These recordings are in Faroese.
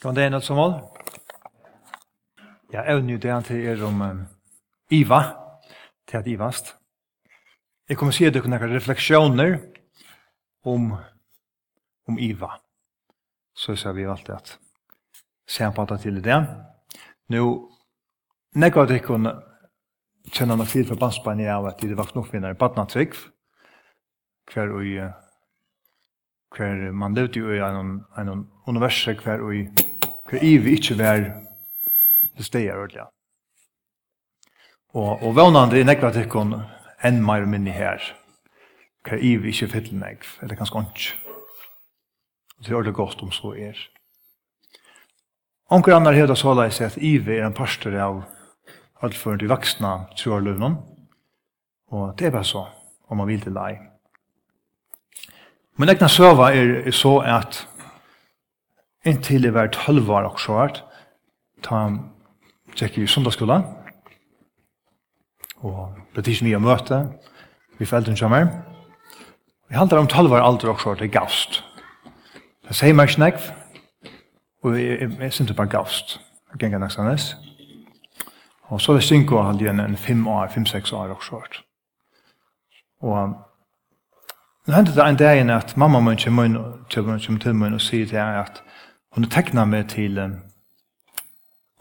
Kan det ene som mål? Ja, evner jo det an til er om um, Iva, til at Ivast. Jeg kommer se at dere noen refleksjoner om, om Iva. Så ser vi alltid at se på til det. Nå, nekka at dere kjenner nok til for bandspannet av at det var nok vinnere i Badnatrygg, hver og hver man levde jo i en, en univers hver og i i vi ikkje vær det stegar ordelig. Og, og vannande er nekva tikkun enn meir minni her. hva i vi ikke fyll negv, eller kanskje onk. Det er ordelig godt om så er. Onker annar hevda så seg at ivi er en pastor av allførende vaksna troarløvnum, og det er bare så, om man vil til lei. Men ekna søva er, er så at inntil jeg var 12 år og svart, ta tjekk i sundagsskola, og ble tidsen mye å møte, vi foreldrene kommer. Vi handler om 12 år alder og svart, det er gavst. Det sier meg snakk, og jeg, jeg, synes det bare gavst. Jeg ganger nok sannes. Og så er det synko, år, halde en fem år, 5-6 år og svart. Og Nå hendte det en dag at mamma min kommer til meg og sier til henne at Hon Hun tekna meg til um,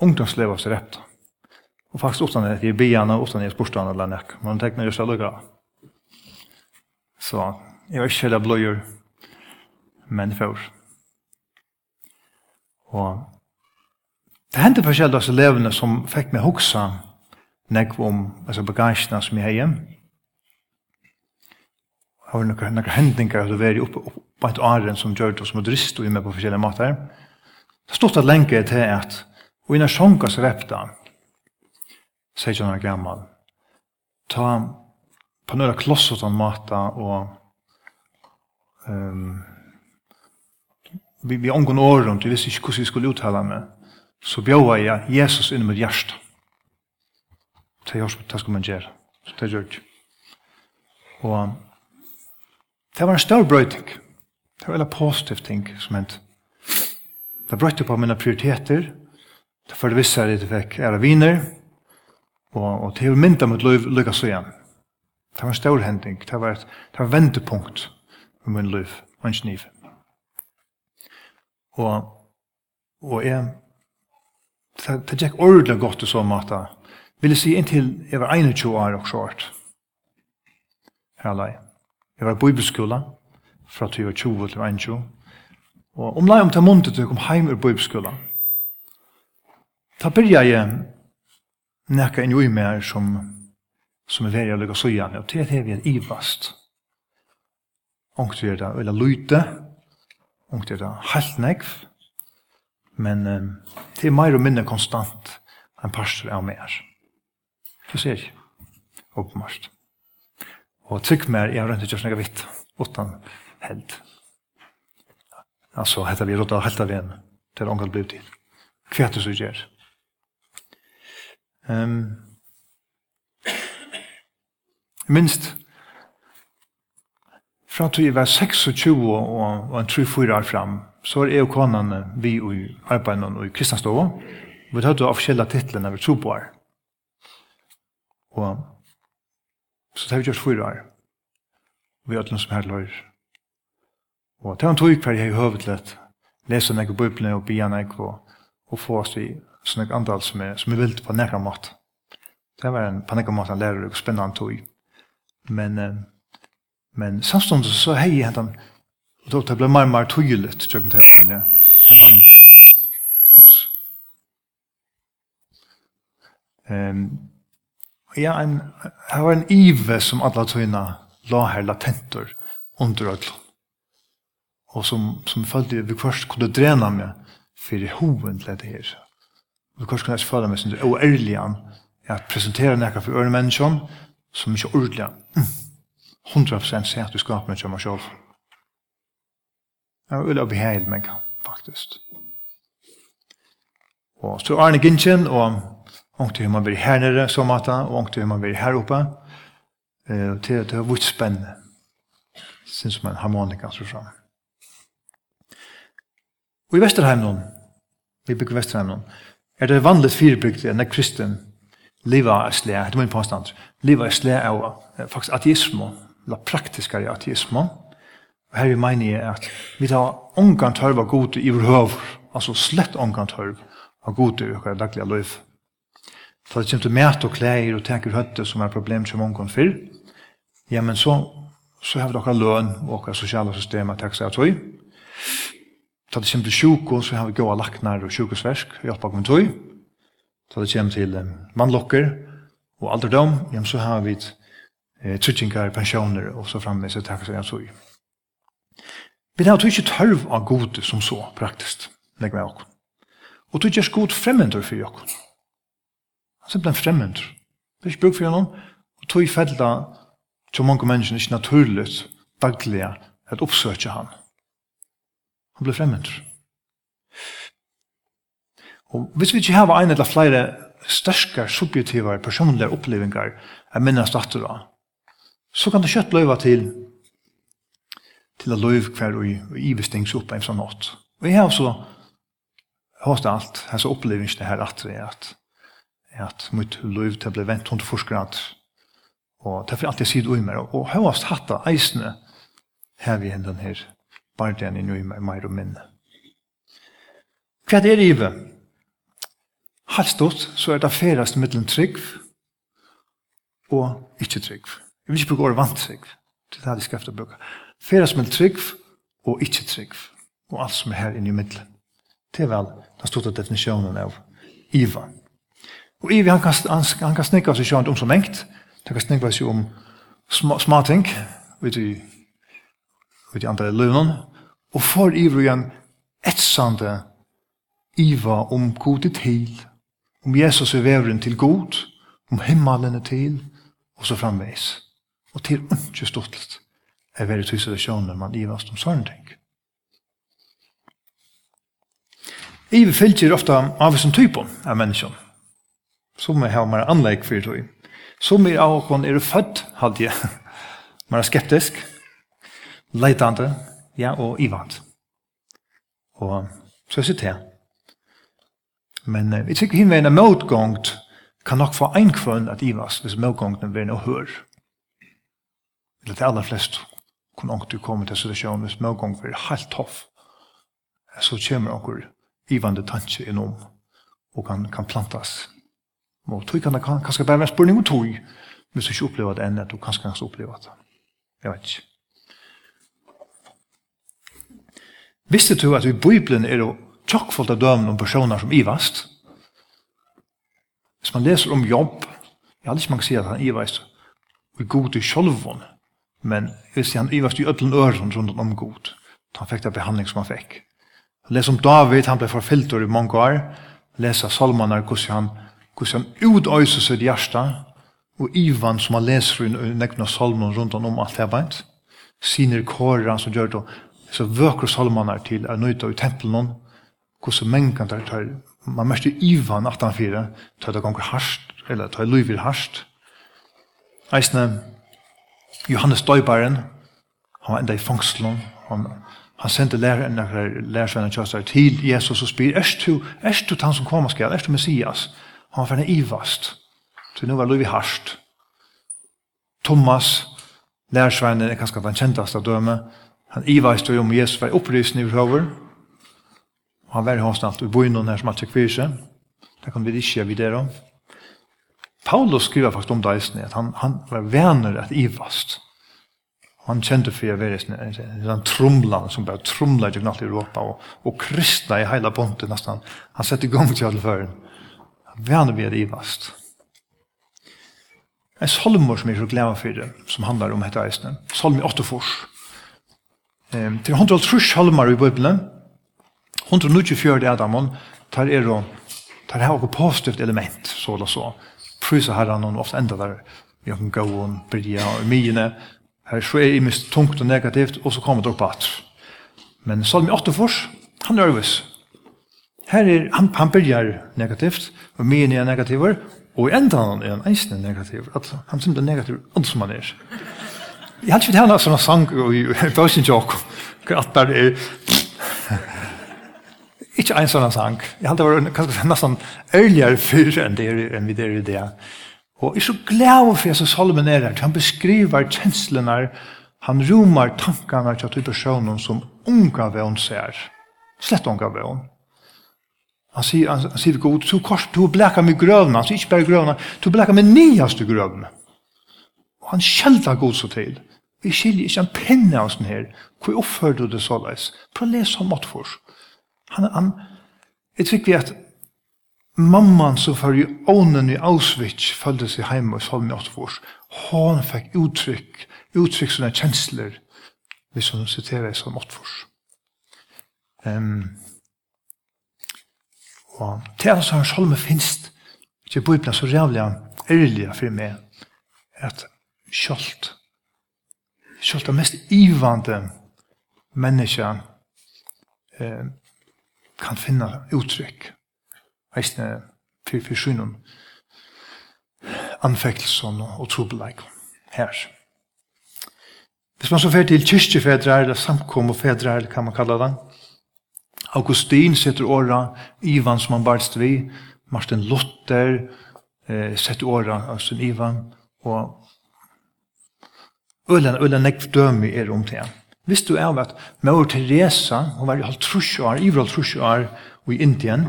ungdomslev av Sarepta. Og faktisk utan det, jeg blir henne, utan at jeg spørste henne eller nek. Men hun tekna just alle gra. Så jeg var ikke heller bløyer, men før. Og det hendte forskjellig av elevene som fikk meg hoksa nekv om altså bagasjene som jeg heier. Det var noen hendninger som var oppe på et åren som gjør det som drist og i meg på forskjellige måter. Det stod at lenge til at og innan sjungas repta, sier ikke han gammal, ta på nøyra klossot han mata og um, vi, vi omgån åren, du visste ikke hvordan vi skulle uttala med så bjóa jeg Jesus inn i mitt hjärsta. Det er det skal man gjøre. Så det gjør det. Og det var en stor brøyting. Det var en positiv ting som hent Det brøtte på mine prioriteter. Det førte visse at jeg fikk ære viner. Og, og det til mynda mot liv lykkes så igjen. Det var en stor hending. Det var et det var vendepunkt i min liv. Og en kniv. Og, og jeg det, det gikk ordentlig godt i så måte. Vil jeg si inntil jeg var 21 år og sjort. Herlig. Jeg var i bibelskola fra 20 til 21 Og om lai om ta muntet du kom heim ur bøybskola. Da byrja jeg nekka inn i mer som som er veri lukka sujan, og til det vi er ivast. Ongt er det øyla lute, ongt er det halvnegv, men um, det er meir og minne konstant en pastor er mer. Du ser ikke, åpenbart. Og trykk mer, jeg har rønt ikke snakka vitt, utan held. Altså, hetta vi rådda helt av en till ångad blev till. Kvärt så gjør? Um, minst fra at vi var 26 og, og en 3-4 år fram, så er jeg og konene vi i arbeidene og i Kristianstova. Vi hadde offisielle titler når vi tog på her. Og så tar vi gjort 4 år. Vi hadde noen som her lører Og det var en tog hver jeg i høvet at lese nek i Bibelen og bia nek og, og få oss i sånne andal som er, som er ville på nekka mat. Det var en på nekka mat en lærer og spennende tog. Men, men samståndet så hei jeg hentan, og det ble mer og mer tøyelig til tjøkken til Arne, hentan, ups, Um, ja, en, her var en ive som alla tøyna la her latentor under ödlån og som, som følte vi først kunne drena meg for hoven til dette her. Vi først kunne jeg føle meg som det er ærlig an, at presentere noe for øre mennesker som ikke er ordentlig 100% sier at du skaper meg til meg selv. Jeg vil ha beheilig meg, faktisk. Og så Arne det og og til hur man blir her nere som at og til hur man blir her oppe. Eh, til det er vitt spennende. Synes man harmonika så sånn. Og i Vesterheim nå, vi bygger Vesterheimnon, er det vanligt firebrygd enn er kristen, liva er slæ, det er min påstand, liva er slæ av faktisk ateismo, la praktiskare ateismo, og her er meini jeg at vi tar ongan tørv av god i vår høv, altså slett ongan tørv av god i vår daglige liv. Så det kommer til mæt og klær og tenker høtte som er problem som ongan fyr, ja, men så, så har vi dere løn og dere sosiale systemer, takk seg at høy, Ta det kommer til sjuko, så har vi gåa laknar og sjukosversk, hjelp bakom tøy. Ta det kommer til um, mannlokker og alderdom, ja, så har vi eh, trutsingar, pensjoner og så framme, så takk seg tøy. Vi har tøy ikke tørv av god som så, praktisk, legg med okkur. Og tøy ikke god fremmendur for okkur. Simpelthen fremmendur. Det er ikke bruk for noen, og tøy felda, til mange mennesker, ikke naturlig, daglig, at oppsøkja han Han blir fremmed. Og hvis vi ikke har en eller flere sterske, subjektive personlige opplevinger av minnast datter så kan det kjøtt løyva til til å løyve hver og ivestings opp en sånn nått. Og jeg har så hørt alt, hans det her at det er at at mitt løyve til å bli vent hund forskrant og derfor alltid sier det ui mer og høyast hatta eisne her vi hendan her bare det han er nøy med meg og minne. Hva er det i det? Halvstått så er det ferast mittelen trygg og ikke trygg. Jeg vil ikke bruke året vant trygg. til Det er det skal efter bruke. Ferast mittelen trygg og ikke trygg. Og alt som er her inne i mittelen. Det er vel den store definisjonen av Iva. Og Iva, han kan, han, han kan snikka seg sjønt om så mengt. Han kan snikka seg om sma, smating, vet du, vet du andre løvnen, og får ivrig en etsande iva om godet til, om Jesus er vevren til god, om himmelen er til, og så framveis. Og til ikke stortlet er veldig tyset av sjåner man ivast om sånne ting. Ive fylgjer ofta av som typen av menneskjon, som er har mer anlegg for tog. Som er av oss er født, hadde jeg. Man er skeptisk, leitande, ja, og Ivant. Og så sitter jeg. Men jeg tykker henne en motgångt kan nok få en kvann at Ivas, hvis motgångten blir noe hør. Eller til aller flest kunne ångt du komme til situasjonen hvis motgångt blir helt toff. Så kommer ångur Ivande tanke innom og kan, kan plantas. Og tog kan det kanskje bare være en spørning om tog hvis du ikke opplever det enn at du kanskje kan oppleve det. Jeg vet ikke. Visste du at i Bibelen er det tjokkfullt av dømen om personer som ivast? Hvis man leser om jobb, jeg har ikke man kan si at han ivast og er god i sjolvån, men hvis han ivast i ødlen øren rundt om god, han fikk det behandling som han fikk. Les om David, han ble forfilter i mange år, lesa salmanar hvordan han, hvordan han utøyser sitt hjerte, og Ivan som han leser i nekna salmen rundt om alt det beint, siner kårer som gjør det, så vøker salmanar til å nøyta i tempelen, hvordan mengan der tar, man mest i ivan 18-4, tar det ganger harsht, eller tar løyver harsht. Eisne, Johannes Døybaren, han var enda i fangselen, han, han sendte læreren, lærersvenner kjøsar til Jesus og spyr, erst du, erst du han som kommer skal, erst du Messias? Han var ferne ivast, så nå var løyver harsht. Thomas, lærersvenner, er kanskje den kjenteste av døme, Han ivast jo om Jesus var opprysning i høver. Og han var i hans i noen her som han tjekk seg. Det kan vi ikke gjøre videre om. Paulus skriver faktisk om det at han, han var venner at ivast. Han kjente for å være en en, trumlan som bare trumla i gymnalt i Europa og, og kristna i hele bontet nesten. Han sette i gang til alle føren. Han venner vi at ivast. En solmor som jeg er så glad for det, som handler om dette eisene. Solm i 8 fors. Ehm til trus halmar i Bibelen. 194 Adamon tar er og tar her og positivt element så eller så. Prisa herran og ofta enda der vi kan gå og bria og myene, Her så er i mest tungt og negativt og så kommer det opp at. Men Salmi 8 fors, han er nervøs. Her er, han, han byrjar negativt, og myene er negativer, og enda han er han eisne negativ. at han er negativ, alt som han er. Jeg har ikke hatt her sånne sang i bøysen jokk, at der er ikke en sånn sang. Jeg har det vært kanskje nesten ærligere fyr enn det enn vi der i det. Og jeg er så glad for Jesus Solomon er her. Han beskriver kjenslene, han romar tankene til de personene som unga vøn ser. Slett unga vøn. Han sier, han, han sier god, du kors, du blekker med grøvene, han sier ikke bare grøvene, du blekker med niaste grøvene. Og han kjelder god så til. Vi skiljer ikke en penne av sånn her. Hvor oppfører du det så leis? Prøv å lese om åttfors. Han, han, jeg tror vi at mamman som for i ånden i Auschwitz følte seg hjemme og sånn i åttfors, hon fikk uttrykk, uttrykk sånne kjensler, hvis hun siterer i salm. Um, og til hans hans salme finst, ikke bøybna så rævlig ærlig for meg, at kjølt, selv det mest ivande menneska eh, kan finna uttrykk. Eisne fyrir fyrir synum anfektelsen og, trobeleik her. Hvis man så fer til kyrkjefedrar, eller samkomofedrar, eller kan man kalla det, Augustin setter åra, Ivan som han barst vi, Martin Luther eh, setter åra, Østen Ivan, og Ølen, ølen nekv dømi er om det. Visst du er at Mor Teresa, hun var i halv trusj år, i halv trusj år i Indien,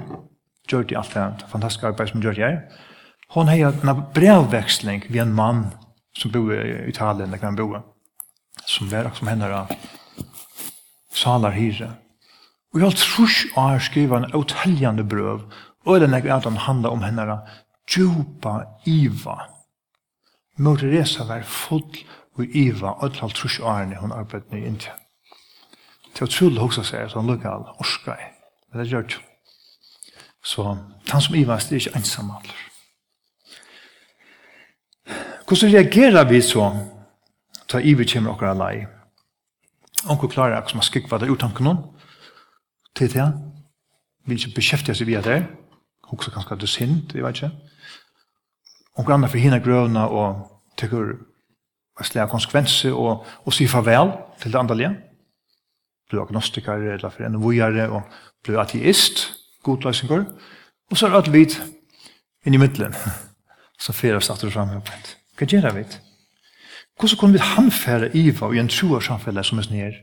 gjør det alt det fantastiske arbeid som gjør det her. Hon en brevveksling ved en mann som bor i Italien, der kan bo, som var som henne av salar hyre. Og i halv trusj år skriver en uteljande brøv, og den er at han handler om henne av djupa iva. Mor Teresa var full og Iva, öll halv trus årene hun arbeidde i India. Det var utrolig hos seg at han lukka alle, orska i, men det gjør det. Så han som Iva er ikke ensam alle. Hvordan reagerer vi så ta Iva kommer okkar alai? Onko klarer jeg, som har skikva det utanken noen, til det, vil ikke beskjeftige seg via det, hoksa kanskje at det er synd, jeg vet ikke. Onko anna for hina grøvna og tekur en slag konsekvenser og, og si farvel til det andalige. Blir agnostiker eller for en vujere og blir ateist, godløsinger. Og så er det vidt inn i middelen. Så fyrir oss atter fram. Hva gjør det vidt? Hvordan kunne vi hanfære Iva i en troarsamfelle som er snir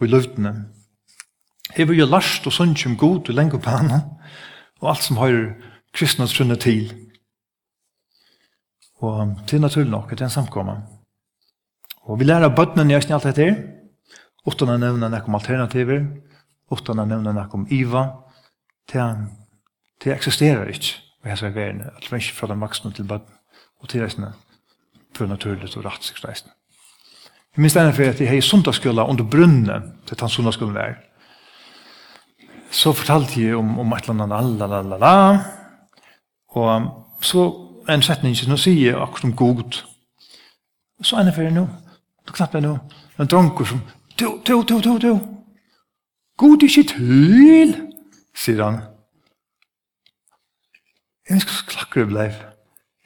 og i løvdene? Hever jo last og sunnkjum god og lenge på henne og alt som har kristne trunne til. Og til er naturlig nok at det er en samkommet. Og vi lærer bøttene i alt dette her, utan å nevne nekk om alternativer, utan å nevne nekk om IVA, til det eksisterer ikke Og i hese verden, at vi ikke fra den vaksne til bøtten, og til reisene, for naturlig og rett seg reisene. Jeg minns denne for at jeg har sundagsskolen under brunnen til den sundagsskolen der. Så fortalte jeg om, om et eller annet, la, la, la, la, og så en setning, nå sier jeg akkurat om god, så er det for nå, Du knapp meg nå. En dronker som, du, du, du, du, du. God ikke til, sier han. Jeg husker så klakker det blei.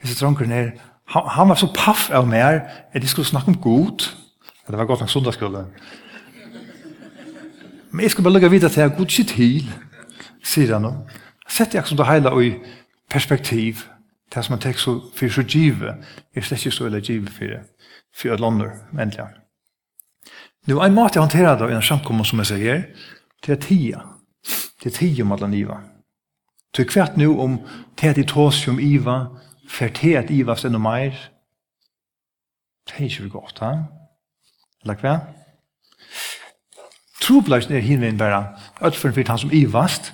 Jeg sier dronker ned. Han, han var så paff av meg at jeg skulle snakke om god. Ja, det var godt nok sundagsskolen. Men jeg skulle bare lukke videre til at god ikke til, sier han. Sett jeg som det hele i perspektiv det som man tek så for så givet, er slett ikke så eller givet for for et lander, endelig. Nu, en måte jeg håndterer det i en samkommer som jeg sier her, tida. Det er tida om alle niva. Så kvart nå om til at i tåsium iva, for til at iva stendt noe mer, det er ikke vi godt, ha? Eller hva? Troblasen er hinvein bare, at for han som ivast,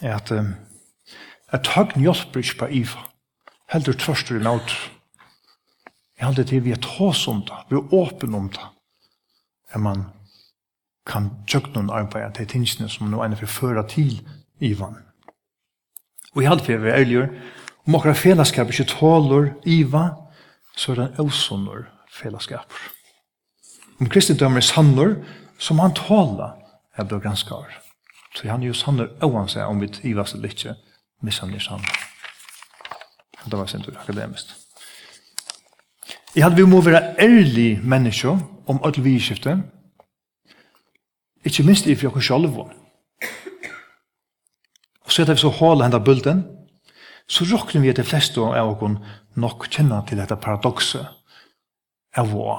er at um, at høgn hjelper ikke på Iva. Heldur tvørster i møter. Jeg heldur til vi er tås om det, vi er åpen om det. At man kan tjøk noen arbeid til tingene som nå er ene forfører til IVAN. Og jeg heldur til vi er ærligere, om akkurat fellesskap ikke tåler IVA, så er det en fellesskaper. Om kristendømmer er sannor, som han tåler, er bør ganske granskar. Så han er jo sannor, og han om vi ivas eller ikke, mishandler sammen. Det var sin tur akademiskt. Jeg hadde vi må være ærlig menneske om alt vi skiftet. Ikke minst i for oss selv. Og så etter vi så hålet henne bulten, så råkner vi at de fleste av oss nok kjenner til dette paradokset av hva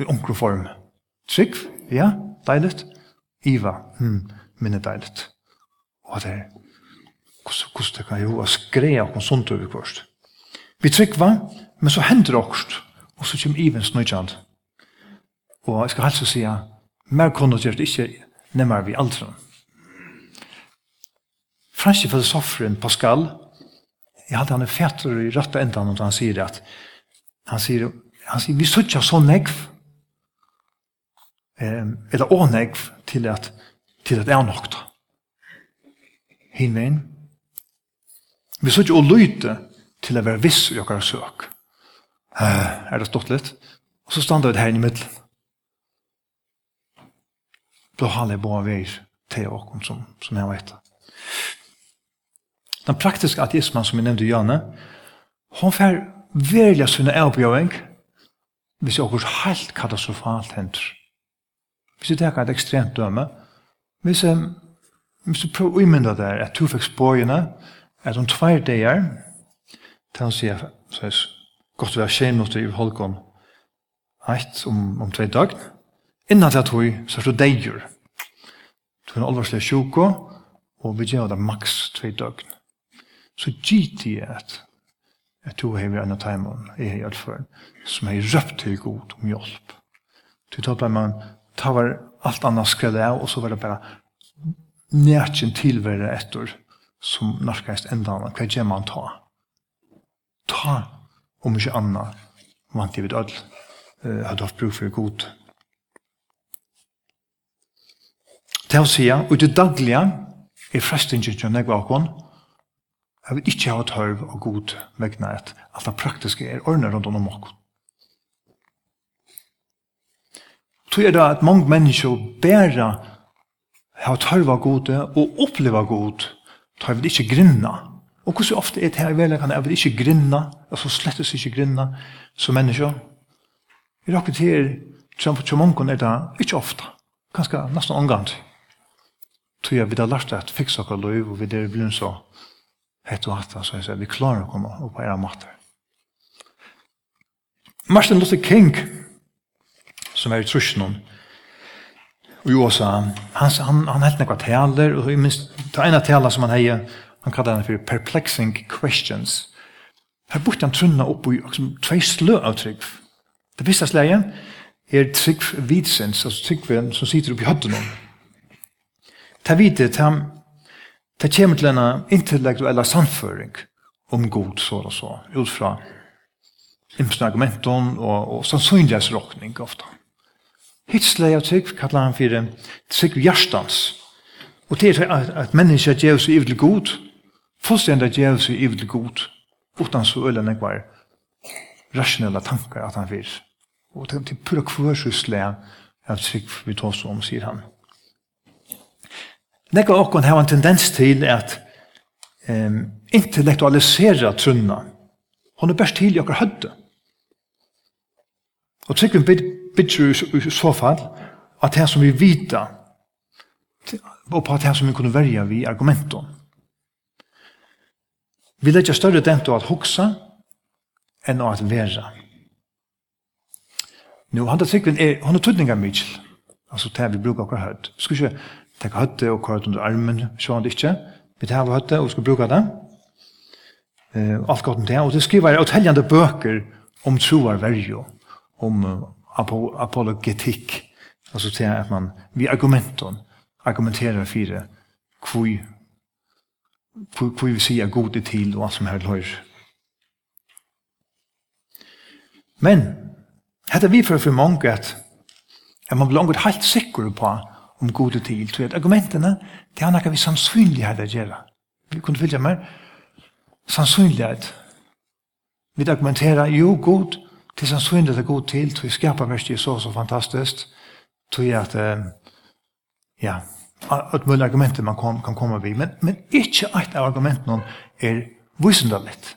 i omkring form. Trygg, ja, deilig. Iva, hmm, minne deilig. Og det er hvordan det kan jo å skreia og sunt over kvart. Vi tryggva, men så hender det okkurst, og så kommer Ivens nøytjand. Og jeg skal helst å si, mer kunne gjøre det ikke nemmer vi aldri. Franske filosoferen Pascal, jeg hadde han en fetter i røtta enda når han sier at han sier, han sier vi sutja så negv eh, eller å negv til at til at det er nok da. Hinvein, Vi så ikke å lyte til å være viss i okkar søk. Er det stått litt? Og så standa vi her i middelen. Da har jeg bare veir til åkken som, som jeg vet. Den praktiske ateismen som jeg nevnte i Janne, hon får velja sunne avbjøring hvis jeg åkker helt katastrofalt hender. Hvis jeg teker et ekstremt døme, hvis jeg, hvis jeg prøver å umynda der at du fikk spårene, at om tvær dagar, til han sier så er godt å være minutter i Holkon, eit om, om tvei dag, innan til at hui, så er det deir. Du er alvarslig sjuko, og vi gjør det maks tvei døgn. Så gitt i at, at du hever enn av teimen, jeg hei for, som hei røpt til god om hjelp. Du tar bare man, tar var alt annet skrevet av, og så var det bare nærkjen tilvære etter, som narkast enda endan, hva gjør man ta? Ta, om ikke anna, vant jeg vidt ødel, uh, hadde haft bruk for god. Til å si, og det daglige, er frestingen til å negge kon, jeg vil ikke ha tørv og god vegna et, at det praktiske er ordnet rundt om oss. Tog er det at mange mennesker bæra ha tørva gode og oppleva god, så tar vi ikke grinna. Og hvordan ofte er det her i verden kan jeg ikke grinna, altså slettes ikke grinna som mennesker. Vi råkker til som for Tjomonkon er det ikke ofte, kanskje nesten omgant. Tror jeg vi har lært at fikse okker lov, og vi der blir så hett og hatt, så jeg sier, vi klarer å komme opp på era mater. Martin Luther King, som er i trusjonen, Og jo USA. Han, han, han hette nekva taler, og minst, det ene taler som han hei, han kallar henne for perplexing questions. Her borte han trunna opp i liksom, tvei slø av trygg. Det visste sleie er trygg vidsens, altså tryggven som sitter oppi høttene. Ta vite, ta, ta kommer til en intellektuella samføring om god så og så, ut fra imsen argumenton og, og sannsynlighetsrockning ofta. Mm. Hitsle av trygg, kallar han fyrir trygg hjertans. Og det er at, at menneska gjev seg ivel god, fullstendig gjev seg ivel god, utan så øyla nekvar rasjonella tankar at han fyrir. Og det er pura kvørsysle av trygg vi tås om, sier han. Nekka okkon har en tendens til at um, intellektualisera trunna. Hon er best til i okkar hødde. Og tryggvin bygger i så fall at det som vi vita og på det som vi kunne verja vi argumentum. Vi legger større dent av at hoksa enn av at vera. Nå, han er tryggvin er, han er tydninga mykjel. Altså, det vi brukar okkar høyt. Vi skal ikke teka høyt og kvart under armen, så han det ikke. Vi tar høyt og skal bruke det. Uh, alt godt om det. Og det skriver jeg utelljande bøker om troar verjo, om uh, apologetikk, altså til at man vi argumenton argumenterar fyrir kvui hvor vi sier god er til og alt som her løyr. Men, hette vi for for mange at, at man blir langt helt sikker på om gode til, så at argumentene, det er noe vi sannsynlighet å gjøre. Vi kunne fylgja mer, sannsynlighet. Vi argumenterer, jo, god, Det er sannsynlig det er god til, tog skaparverket er så så fantastiskt, tog at, ja, at mulige argumenter man kan, kan komme vid, men, men ikke et av argumentene er visendaligt.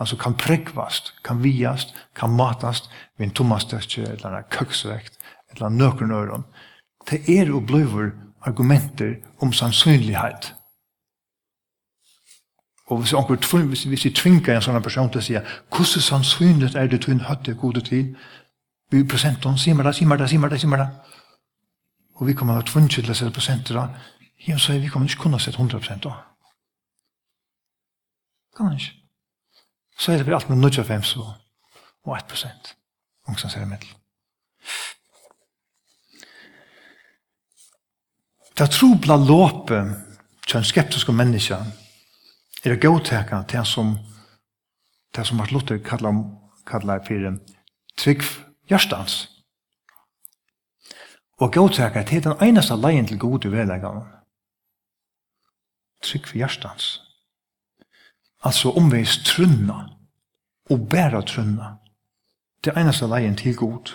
Altså kan prekvast, kan viast, kan matast, vid en tommastøtje, eller en køksvekt, eller en nøkron. Det er og bløver argumenter om sannsynlighet. Og hvis onkur tvung, hvis, hvis jeg tvingar en sånn person til å si hvordan sannsynlig er det tunn høtte gode til? Vi prosenten, sier meg det, sier meg det, sier meg det, sier meg det. Og vi kommer tvung til å sette prosenter da. Ja, så vi kommer ikke kunne sette 100% da. Kan man ikke. Så er det bare alt med 95 og, og 1% ungstans ser det middel. Det trobla låpet til en skeptisk menneske er å til det som det som Martin Luther kallar, kallar for trygg hjertans. Og godteka til den eneste leien til gode vedleggene. Trygg for hjertans. Altså omveis trunna og bæra trunna. Det eneste leien til god.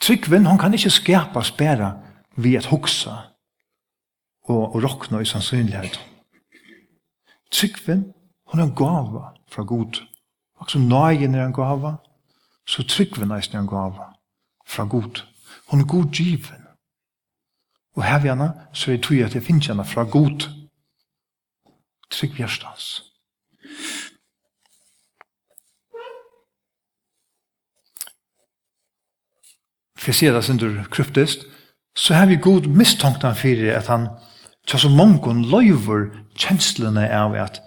Tryggven, hon kan ikke skapas bæra vi at hoksa og, og rokna i sannsynlighet. Tryggven, hon er en gava fra god. Og så nøyen er en gava, så tryggven er en gava fra god. Hon er god given. Og her vi henne, så er det tog at jeg finner henne fra god. Trygg bjørstans. For jeg sier det sin du kryptist, så har vi god mistankt han fyrir at han Så så mange løyver kjenslene av at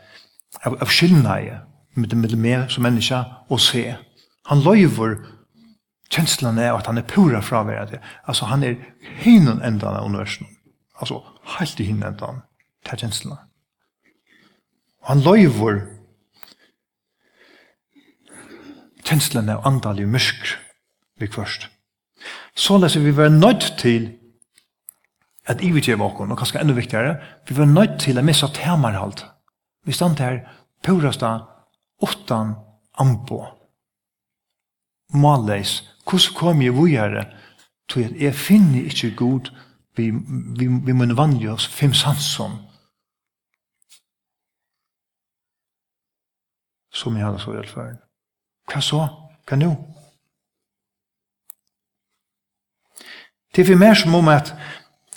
av, av skyldneie med det med som menneske og se. Han løyver kjenslene av at han er pura fraværende. Altså han er hinnen enda av universen. Altså helt i hinun endan til kjenslene. Han løyver kjenslene av andalig mysk vi først. Så leser vi være nødt til at i vi gjør åkken, og kanskje enda viktigere, vi var nødt til å missa temarhalt. Vi stand her purasta åttan ambo. Malleis, hvordan kom jeg vujere til at jeg finner ikke god vi, vi, vi må vanlige oss fem sansom. Som jeg hadde så i før. Hva så? Hva nå? Det er for meg som om at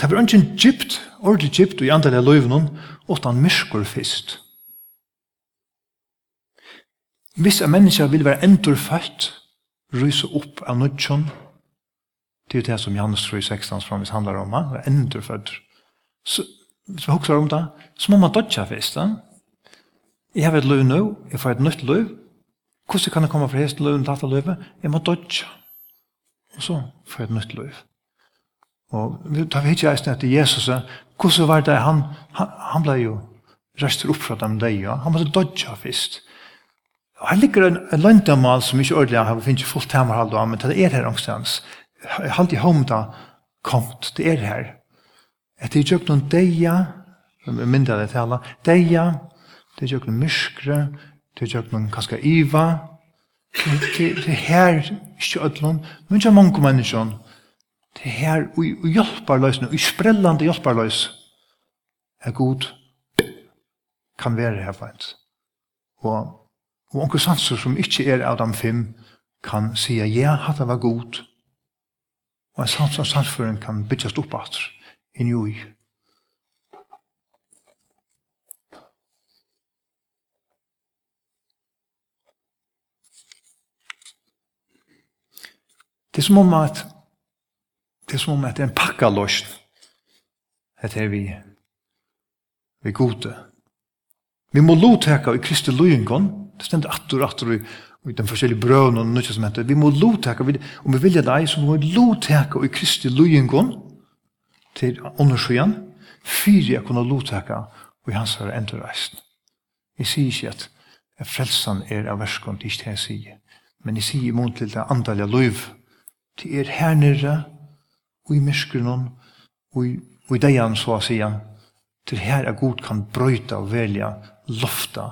Det var ikke en gypt, ordentlig gypt og i andre av løyvene, utan myrskur fyrst. Hvis en menneske vil være endur født, rysa opp av nødtjon, det er jo det som Janus 3, 16 framvis handlar om, han er endur født. Så, hvis vi hokser om det, så må man dodja fyrst. Jeg har et løy nå, jeg får et nytt løy, hvordan kan jeg komme fra hest løy, data løy, jeg må dodja. Og så får jeg et nytt løy. Og vi tar vi ikke eisen etter Jesus, hvordan var det han, han, han ble jo rester opp fra dem deg, ja? han måtte dodja først. Og her ligger en, en løndamal som ikke ordentlig har finnet fullt temmerhald av, men det er her omstens. Jeg har alltid hånd da, kommet, det er her. Etter jeg gjør noen deia, mindre det tala, deia, det er gjør noen myskre, det er gjør noen kanskje iva, det er her, ikke ødlån, men ikke mange mennesker, Det her i hjelparløsene, i sprellande hjelparløs, er god kan være her faktisk. Og, og onker sanser som ikke er av de fem, kan sige, ja, hatt det var god. Og en sans av sansføren kan bytjast opp at, inn i Det er som om at Det er som om at det er en pakka pakkaløst. Det er vi, vi gode. Vi må lovteka i Kristi løyengon, det stender atter og atter i, i den forskjellige brøven og noe som heter, vi må lovteka, om vi vilja deg, så må vi lovteka i Kristi løyengon, til åndersøyen, fyrir jeg kunne lovteka og i hans her endurreist. Jeg sier ikke at, at frelsan er av verskon, det er ikke det jeg sier. Men jeg sier imot til det andalige løyv. Det er her nere, og i myskren og i, og i deian, så å si, til her er god kan brøyta og velja, lofta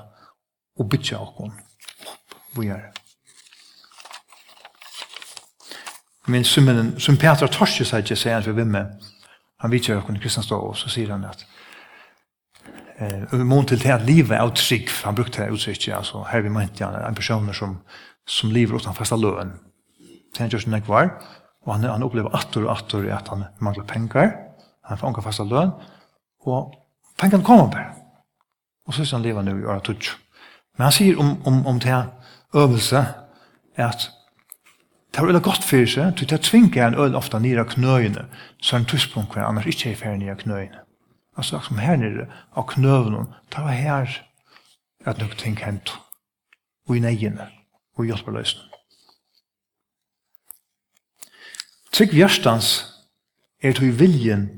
og bytja okkon. Vi er. Men som, som Petra Torsi sier ikke, sier han for vimme, han vidtjer okkon i Kristianstad, og så sier han at eh uh, mån det at livet er trygg han brukte det uttrycket altså, her vi menar en person som som lever utan fasta lön sen görs det kvar Og han, han opplever atter og atter at han mangler penger. Han får unga fasta løn. Og pengene kommer bare. Og så er han lever nu i året tutsk. Men han sier om, om, om det her øvelse at det var veldig godt for seg, til det tvinger en øl ofte nere av knøyene, så er en tidspunkt hvor annars ikke er ferdig nere av knøyene. Altså, som her nere av knøyene, det var her at noen ting hent. og i neiene, og i hjelperløsene. Trygg vjerstans er til viljen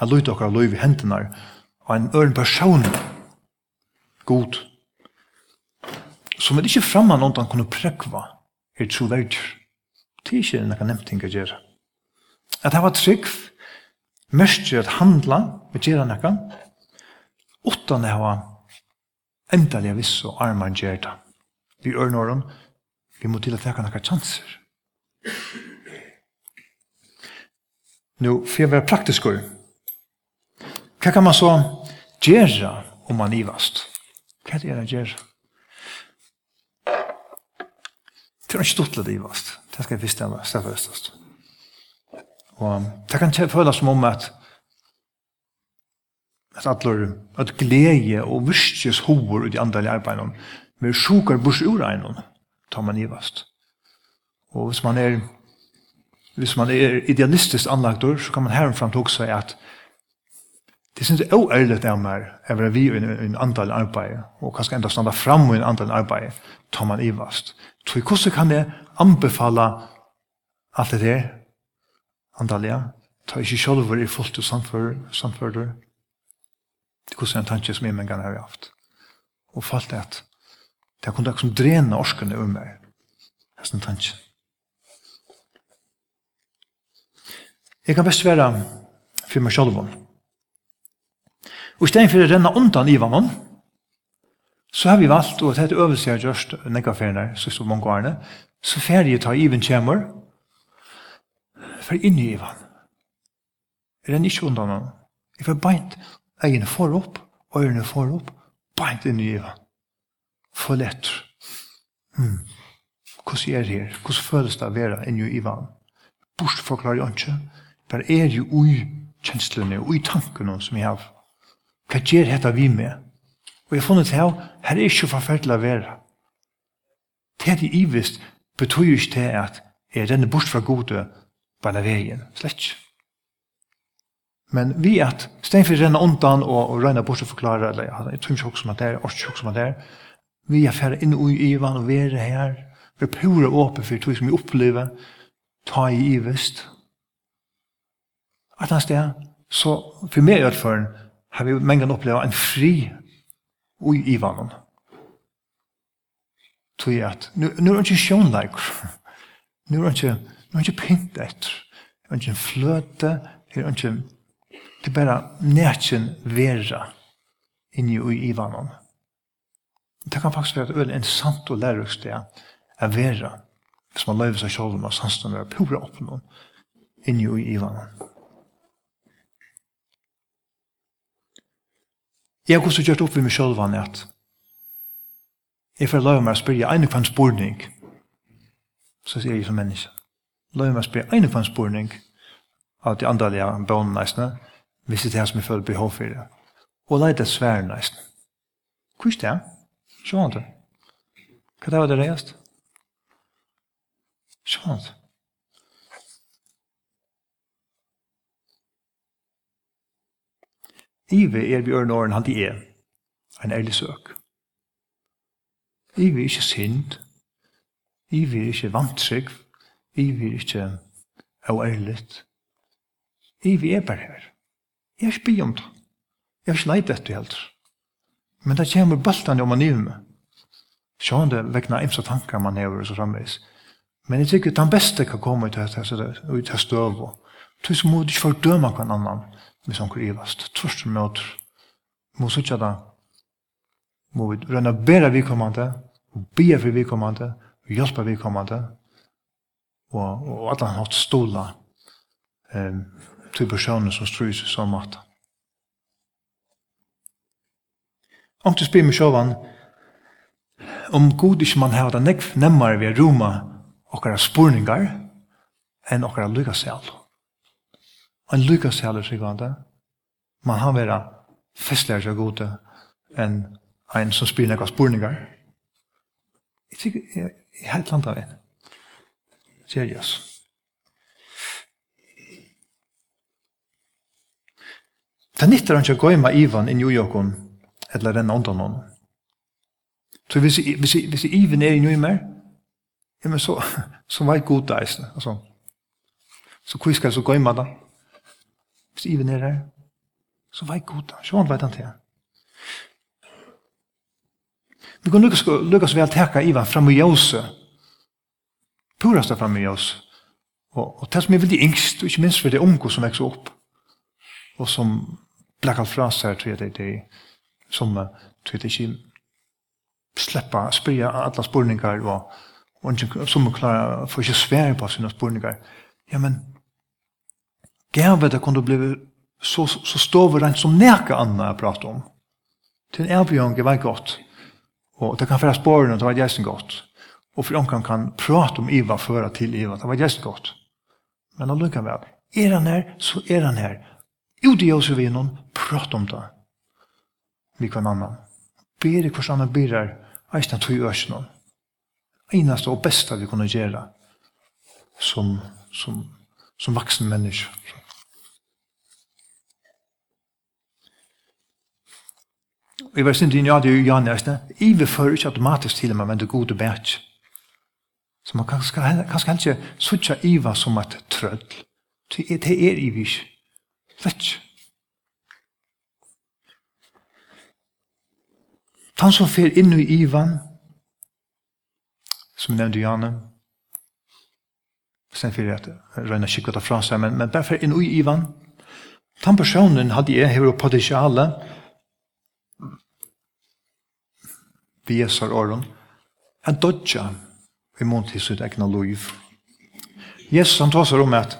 at løyte okkar løy i hendene og en øren person god som er ikke framme noen han kunne prekva er troverdig. Det er ikke noe nevnt ting å gjøre. At det var trygg mest at handla med gjøre noe utan det var endelig viss og armar gjør det. Vi ørnåren vi må til å teka noen chanser. Nu, for jeg være praktisk ord. Hva kan man så gjøre om man ivast? Hva er det jeg gjør? Det er ikke stort litt ivast. Det skal jeg visst av stedfestast. Og det kan føles som om at at atler, at glede og virkes hovor ut i andre arbeidene, med sjukar bors ur egnom, tar man ivast. Og hvis man er hvis man er idealistisk anlagtor, så kan man herfram tog seg at det synes jeg er ærlig av meg å være vi i en andal arbeid, og kanskje enda standa fram i en andal arbeid, tar man ivast. Så hvordan kan jeg anbefale alt det der, andalja, ta ikke sjolver i fullt og samfører, Det kunne en tanke som jeg mange ganger har haft. Og falt det at det kunne ikke som drene orskene om meg. Det er sånn tanke. Jeg kan best være for meg selv. Og i stedet for å renne undan i vannet, så har vi valgt, og dette øvelse jeg har gjort, nekka ferien så stod mange årene, så ferie tar iven kommer, for inn i ivan. Jeg renner ikke undan han. Jeg får beint øynene for opp, øyrene for opp, beint inn i ivan. For lett. Hmm. Hvordan er det her? Hvordan føles det å være inn i ivan? Bortforklarer jeg ikke. Var er jo ui kjenslene, ui tankene som jeg har. Hva gjør dette vi med? Og jeg har funnet her, her er ikke forferdelig å være. Det er de ivist betyr ikke det at jeg renner bort fra gode på denne veien. Slett. Men vi at steinfor renner undan og, og renna bort og forklarer, eller ja, jeg tror ikke også som at det er, også ikke som at det er, vi er ferdig inn i Ivan og være her, vi er pura åpen for det som vi opplever, ta i ivist, at han sted, så for meg i hvert har vi mengen opplevd en fri ui i vannen. Tog jeg at, nu er han ikke sjånleik, nu er han ikke, nu er han ikke pint etter, nu er han ikke fløte, nu er han ikke, det er bare nætjen vera inni ui i vannen. Det kan faktisk være et øyne en sant og lærerøk sted, er vera, hvis man løyver seg sjål og sannsene er pura oppnån, inni ui i vannen. Jeg har også gjort opp ved meg selv han at jeg får lov meg å spørre en kvann spurning så sier jeg som menneske lov meg å spørre en kvann spurning av de andre jeg bønner næstene, hvis det er som jeg føler behov for det og leid det svære næstene. hva er det? Sjåan det? Hva er det reist? reist? Sjåan det? Ive er vi ørne åren han de er. En ærlig søk. Ive er ikke synd. Ive er ikke vantrygg. Ive er ikke aværligt. Ive er bare her. Jeg er ikke om det. Jeg er ikke leit etter helt. Men det kommer baltan om man ive med. Sjån det vekna imsa tankar man hever og så framvis. Men jeg tykker at den beste kan komme ut av dette støv. Tusen må du ikke fordøma hver annan hvis krivast. ivast. som møter. må sutja da må vi rønna bera vikommande og bia for vikommande og hjelpa vikommande og, og alla han hatt stola um, til personer som strys i sånn mat. Om du spyr meg sjåvan om god ikke man har det nekv nemmare ved Roma okkara spurningar enn okkara lykka selv en lykkes heller seg han. Man har vært festligere seg gode enn en som spyr nekva spurningar. Jeg tykker, jeg er helt langt av en. Seriøs. Det nytter han ikke å gå med Ivan i New York eller renne undan honom. Så hvis, hvis, hvis Ivan er i New York, ja, men så, så var jeg god der, altså. Så hvor skal jeg så gå med det? hvis skriver er her, så vei god han, så vet han til han. Vi kan lukkast, lukkast vel teka Ivan fram i jose, purast fram i jose, og, og det som er veldig yngst, og ikke minst for det unge som vekser opp, og som blekka fra seg, tror jeg det, det som, tror jeg det ikke slipper å spyrja alle spurningar, og, og som klarer, får ikke svære på sine spurningar. Ja, men, Gav det kunde bli så, så står vi som näka anna jag pratar om. Till en erbjörn var gott. Och det kan föra spåren det var jästen gott. Och för omkring kan prata om Iva föra till Iva, det var jästen gott. Men om lyckan väl, är han här så är han här. Ute i oss vi någon prata om det. Vi kan annan. Ber i kors annan birar, eisna tog i ösnen. Einaste och bästa vi kunde göra som, som, som vuxen människa. Vi var sint sin ja, det er jo ja næste. I vil føre ikke automatisk til meg, men det er gode bæt. Så man kan kanskje ikke suttje iva som et trøll. Det er ivi ikke. Slett ikke. Han som fer inn i Ivan, som nevnte Janne, sen fyrir at røyna kikket fra seg, men, men bare fer inn i Ivan, den personen hadde jeg hever potensialet vi jesar åren, en dodja i mån til sitt egna liv. Jesus han tåsar om at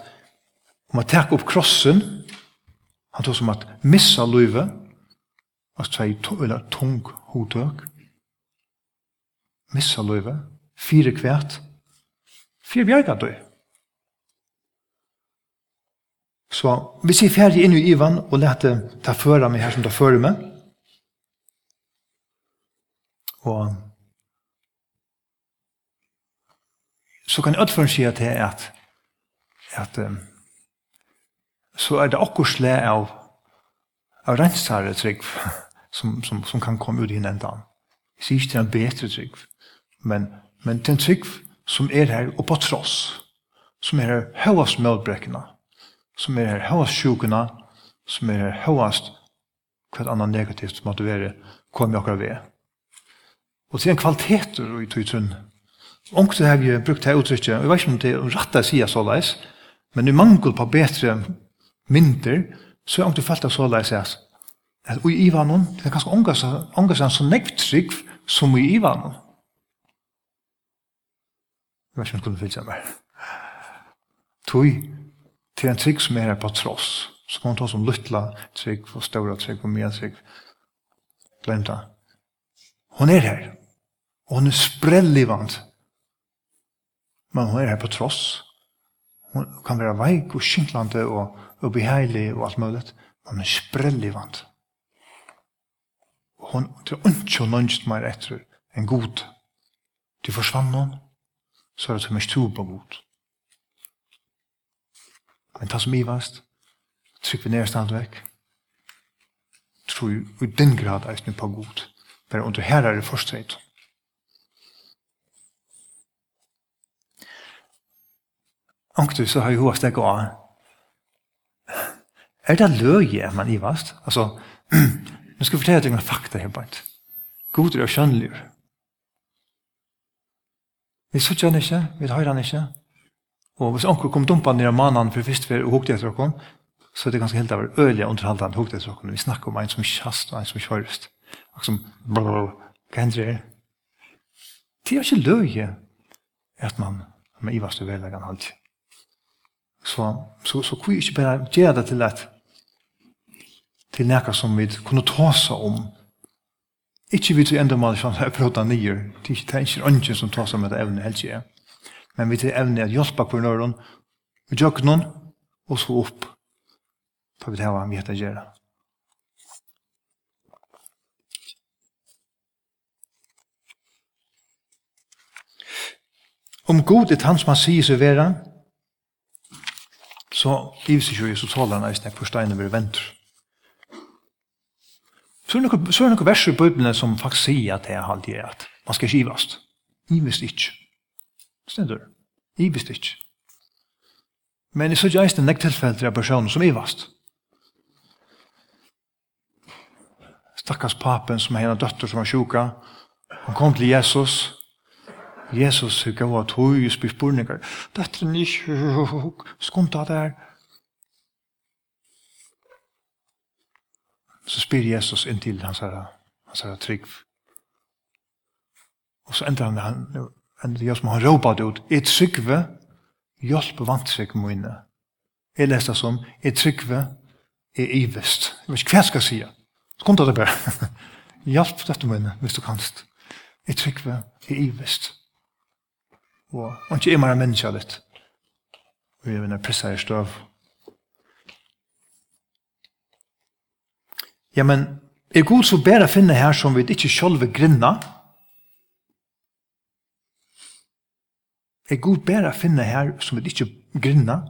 om å takk opp krossen, han tåsar om at missa livet, og så er tung hodtøk, missa livet, fire kvært, fire bjerga døy. Så vi ser ferdig inn i Ivan og lette ta føra meg her som ta føra meg, Og så kan jeg utføre si at det er at, at um, så er det akkur sle av, av rensare trygg som, som, som kan komme ut i hendan. Jeg sier ikke det er en bedre trygg, men, men det er en trygg som er her og på tross, som er her høyast mødbrekkene, som er her høyast sjukene, som er her høyast hva annet negativt som måtte være, kom jeg akkurat ved. Og det er en kvaliteter i tog trunn. Ongt det har vi brukt det uttrykket, og jeg vet ikke om det er rett å si så leis, men i mangel på bedre mynter, så er det falt av så leis at at i Ivanon, det er ganske omgås han så nektrygg som i Ivanon. Jeg vet ikke om det kunne fylse meg. Tøy til en trygg som er på tross. Så kan man ta som luttla trygg, og ståra trygg, og mye trygg. Glem det. Hon er her. Og hun er sprellivand. Men hun er her på tross. Hun kan være veik og skinklande og, og beheilig og alt mulig. Men hun er sprellivant. Og hun er ikke og nønst mer etter en god. Til forsvann hun, så er det som er stor på god. Men ta som ivast, trykk vi ned stand vekk. Tror i den grad eisne på god. Bare under her er det forstøyt. Anktu så har jeg hva stekket av. Er det løye er man i vast? Altså, nå skal jeg fortelle deg noen fakta her bare. God er skjønnelig. Vi sitter han ikke, vi hører han ikke. Og hvis onker kom dumpa ned av mannen for først for å hukte etter dere, så er det ganske helt av øyelige underhaltene hukte etter dere. Vi snakker om en som kjast og en som kjørst. Og som, blablabla, hva hender det? Det er ikke løye at man, man ivast og velleggen alltid. Så, så, så kunne vi ikke bare gjøre det til at til noe som vi kunne ta seg om. Ikke vi til enda mål som er prøvd av nye. Det er ikke som tar seg med det evne helst ikke. Men vi til evne at hjelpe på nøren, vi gjør noen, og så opp. Da vi det var mye til å gjøre. Om god er han som han sier seg være, så ivs ikke Jesus taler han eisen hvor steinen vil vente. Så er det noen noe vers i Bibelen som faktisk sier at det er halvdig at man skal ikke ivast. Ivist ikke. Stendur. Ivist ikke. Men i så ikke eisen nek tilfeller av personen som ivast. Stakkars papen som er en døtter som er sjuka. Han kom til Jesus. Jesus gav at høy og spyr spurningar. Dette er ikke skumta der. Så spyr Jesus inntil hans herre, hans herre trygg. Og så enda han, han enda Jesus, han råpade ut, «Et tryggve, hjelp vant seg mine». Jeg leste som, «Et tryggve, er ivest». Jeg vet ikke hva jeg skal si. Så kom det bare. Hjelp dette mine, hvis du kanst. «Et tryggve, er ivest» og ikke er mer menneske litt. Og jeg vinner pressa i støv. Ja, men er god så bedre å finne her som vi ikke selv grinna? Er god bedre å finne her som vi ikke grinna?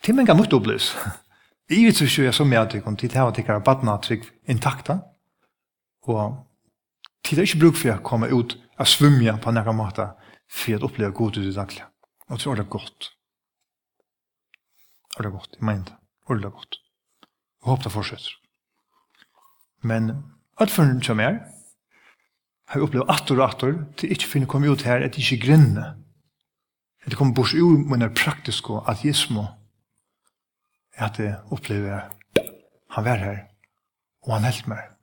Det er mange mye opplevs. Det er jo ikke så mye som jeg tykker om tid til å tykker av badna trygg intakta. Og Tid er ikke bruk for å komme ut og svimja på nekka måte for å oppleve god ut i daglig. Og så er det godt. Er det godt, jeg mener det. Er det godt. Jeg håper det fortsetter. Men at for en som er, har jeg opplevd atter og atter til ikke finne komme ut her at jeg ikke grinner. At jeg kommer bort ur den praktiske ateismo at jeg opplever han var her og han helt meg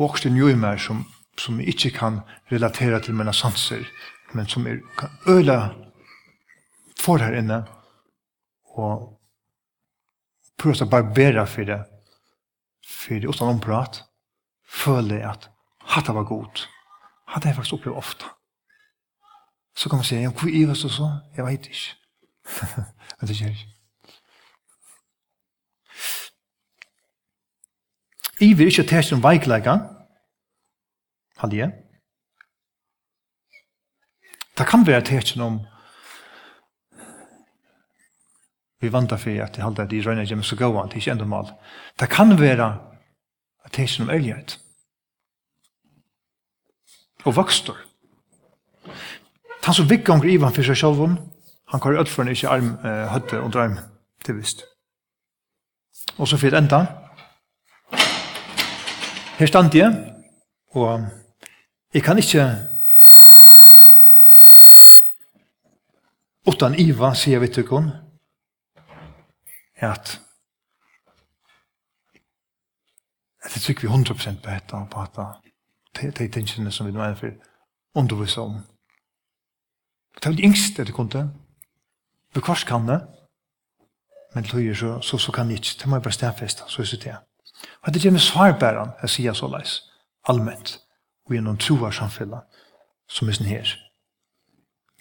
vokst en jo i meg som, som jeg ikke kan relatera til mine sanser, men som jeg kan øle for her inne, og prøve å barbere for det, for det utan omprat, føle at hatt var god. Hatt jeg faktisk opplevd ofte. Så kan man si, ja, hvor er det så? Jeg vet ikke. Men det skjer ikke. I vil ikke test om veikleika. jeg. Det kan være test om vi vantar for at det halde at de røyna gjem så gåan, det er ikke enda mal. Det kan være test om ærlighet. Og vakstor. Han som vikkonger Ivan for seg sjálfum, han kan utføre ikke arm, uh, høtte og drøm, til visst. Og så fyrt enda, her stand jeg, og jeg kan ikke utan iva, sier vi til henne, at at det tykker vi 100% på dette, på dette, de tingene som vi nå er for underviser om. Det er jo det yngste det kunne, bekvars kan det, men løyer så, så, så kan det ikke, det må jeg bare stedfeste, så er det det. Og det er med svarbæren, jeg sier så leis, allment, og gjennom troar samfunnet, som er sånn her.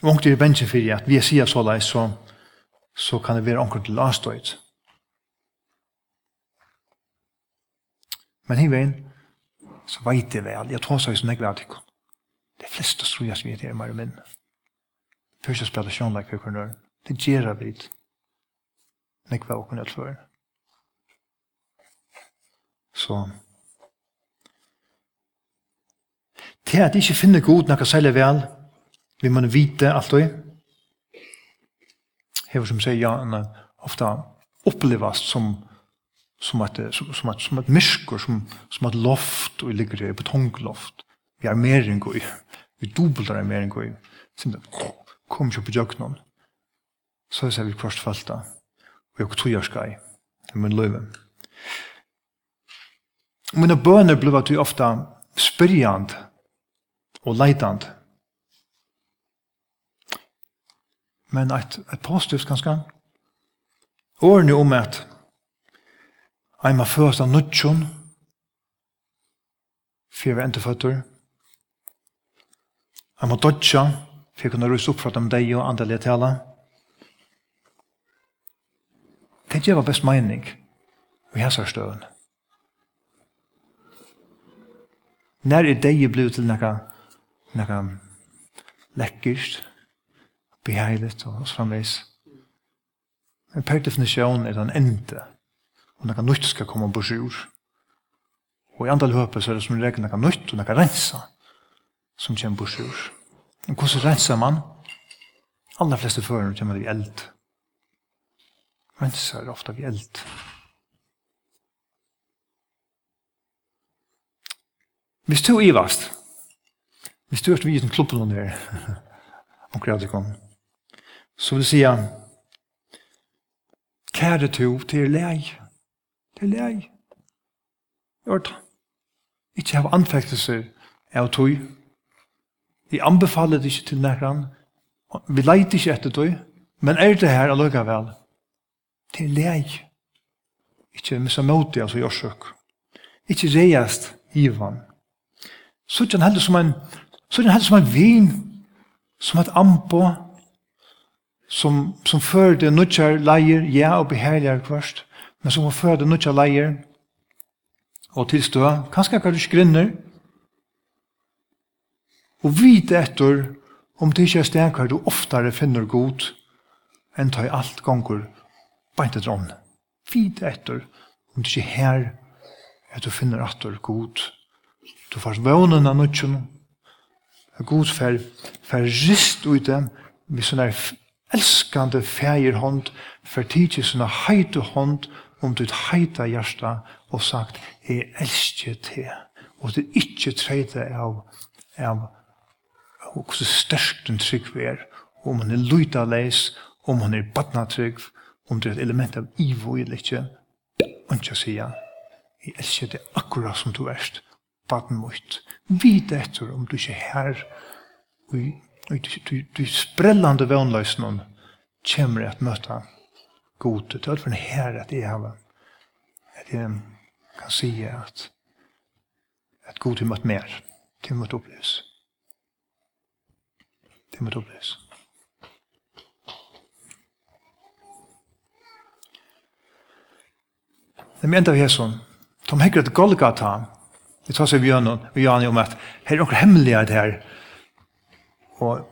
Og det er bensje for at vi sier så leis, så, så kan det være omkring til lastøyt. Men hei veien, så veit jeg vel, jeg tås som jeg vet ikke. Det fleste tror jeg vi er mer og minne. Først jeg spiller sjånleik for kvarnøren. Det gjerra vid. Nekva og kunne utføre. Så til at ikke finner god noe særlig vel, vi man vite alt det. Hever som sier ja, ofte opplevast som som at som som att som at myskor som som at loft og ligger i betongloft. Vi er mer enn goj. Vi dubblar er mer enn goj. Sind då kom jo på joknon. Så så vi korsfalta. Och jag tror jeg skal. Men löven. Mina bøner ble at vi ofta spyrjant og leitant. Men et, et positivt ganske. Årene om at jeg må først av nødtjon for jeg var føtter. Jeg må dodja for jeg kunne ruse opp fra dem deg og andre letale. Det gjør best mening i hans støvende. När är det ju till några några läckert behärligt och så framvis. Men per definition är en ände. Och några nytt ska komma på sjur. Och i andra höpet så är det som regel några nytt och några rensa som kommer på sjur. Men hur rensar man? Alla flesta förrän kommer i eld. Rensar ofta vi eld. Hvis du ivast, hvis du er vi i den klubben under omkring at kom, så vil jeg si, kære to, til er lei, til er lei. gjør det. Ikke ha anfektelser av tog. Vi anbefaler det ikke til nærkene. Vi leiter ikke etter tog. Men er det her allikevel, Det er lei. Ikke missa moti, altså i årsøk. Ikke reiast ivan så han henne som en, så han henne som en vin, som et ampo som, som fører det nødtjær leier, ja, og beherligere kvørst, men som fører det nødtjær leier, og tilstå, kanskje kan du skrinner, og vite etter om det ikke er stekar du oftare finner god, enn ta i alt gonger, beint etter ånden. Vite etter om det ikke er her at du finner etter god, Du får vånen av nødtjen, at god for, for rist ut dem, med sånne elskande fægir for fer tidsi sånne heite hånd, om ditt heita hjärsta, og sagt, jeg elsker te, og det er ikke treide av, av, av hvordan størst den trygg vi er, om man er luita leis, om man er badna trygg, om det er et element av ivo i det og ikke sier, jeg elsker det akkurat som du erst, baden mot. Vid etter om du ikke er her og du sprellande vannløsen om kommer at møte god. Det er for en her at jeg har at jeg kan si at at god har møtt mer. til har møtt opplevelse. Det har møtt opplevelse. Det mente vi er sånn. Tom Hegret Golgata, Vi tar seg bjørn og Jan om at her er noen hemmelighet her. Og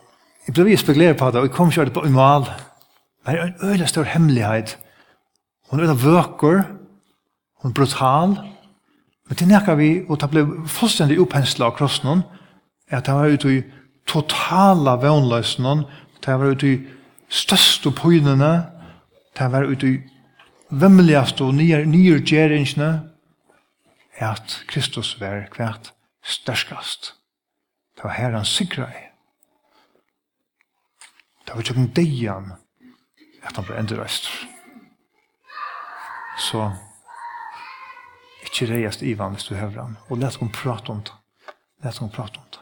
jeg ble vi spekulerer på det, og jeg kom kjørt på en mal. Men her er en øyne stor hemmelighet. Hun er en vøker, hun er brutal. Men til nekker vi, og det ble fullstendig opphenslet av krossen er at det var ute i totala vannløsen det var ute i største pøynene, det var ute i vemmeligast og nyer, nyer gjeringsene, at Kristus var kvært størskast. Det var her han sikra i. Det var tjokken deian at han ble endurreist. Så ikke reiast Ivan hvis du høver han. Og let hon prate om det. Let hon prate om det.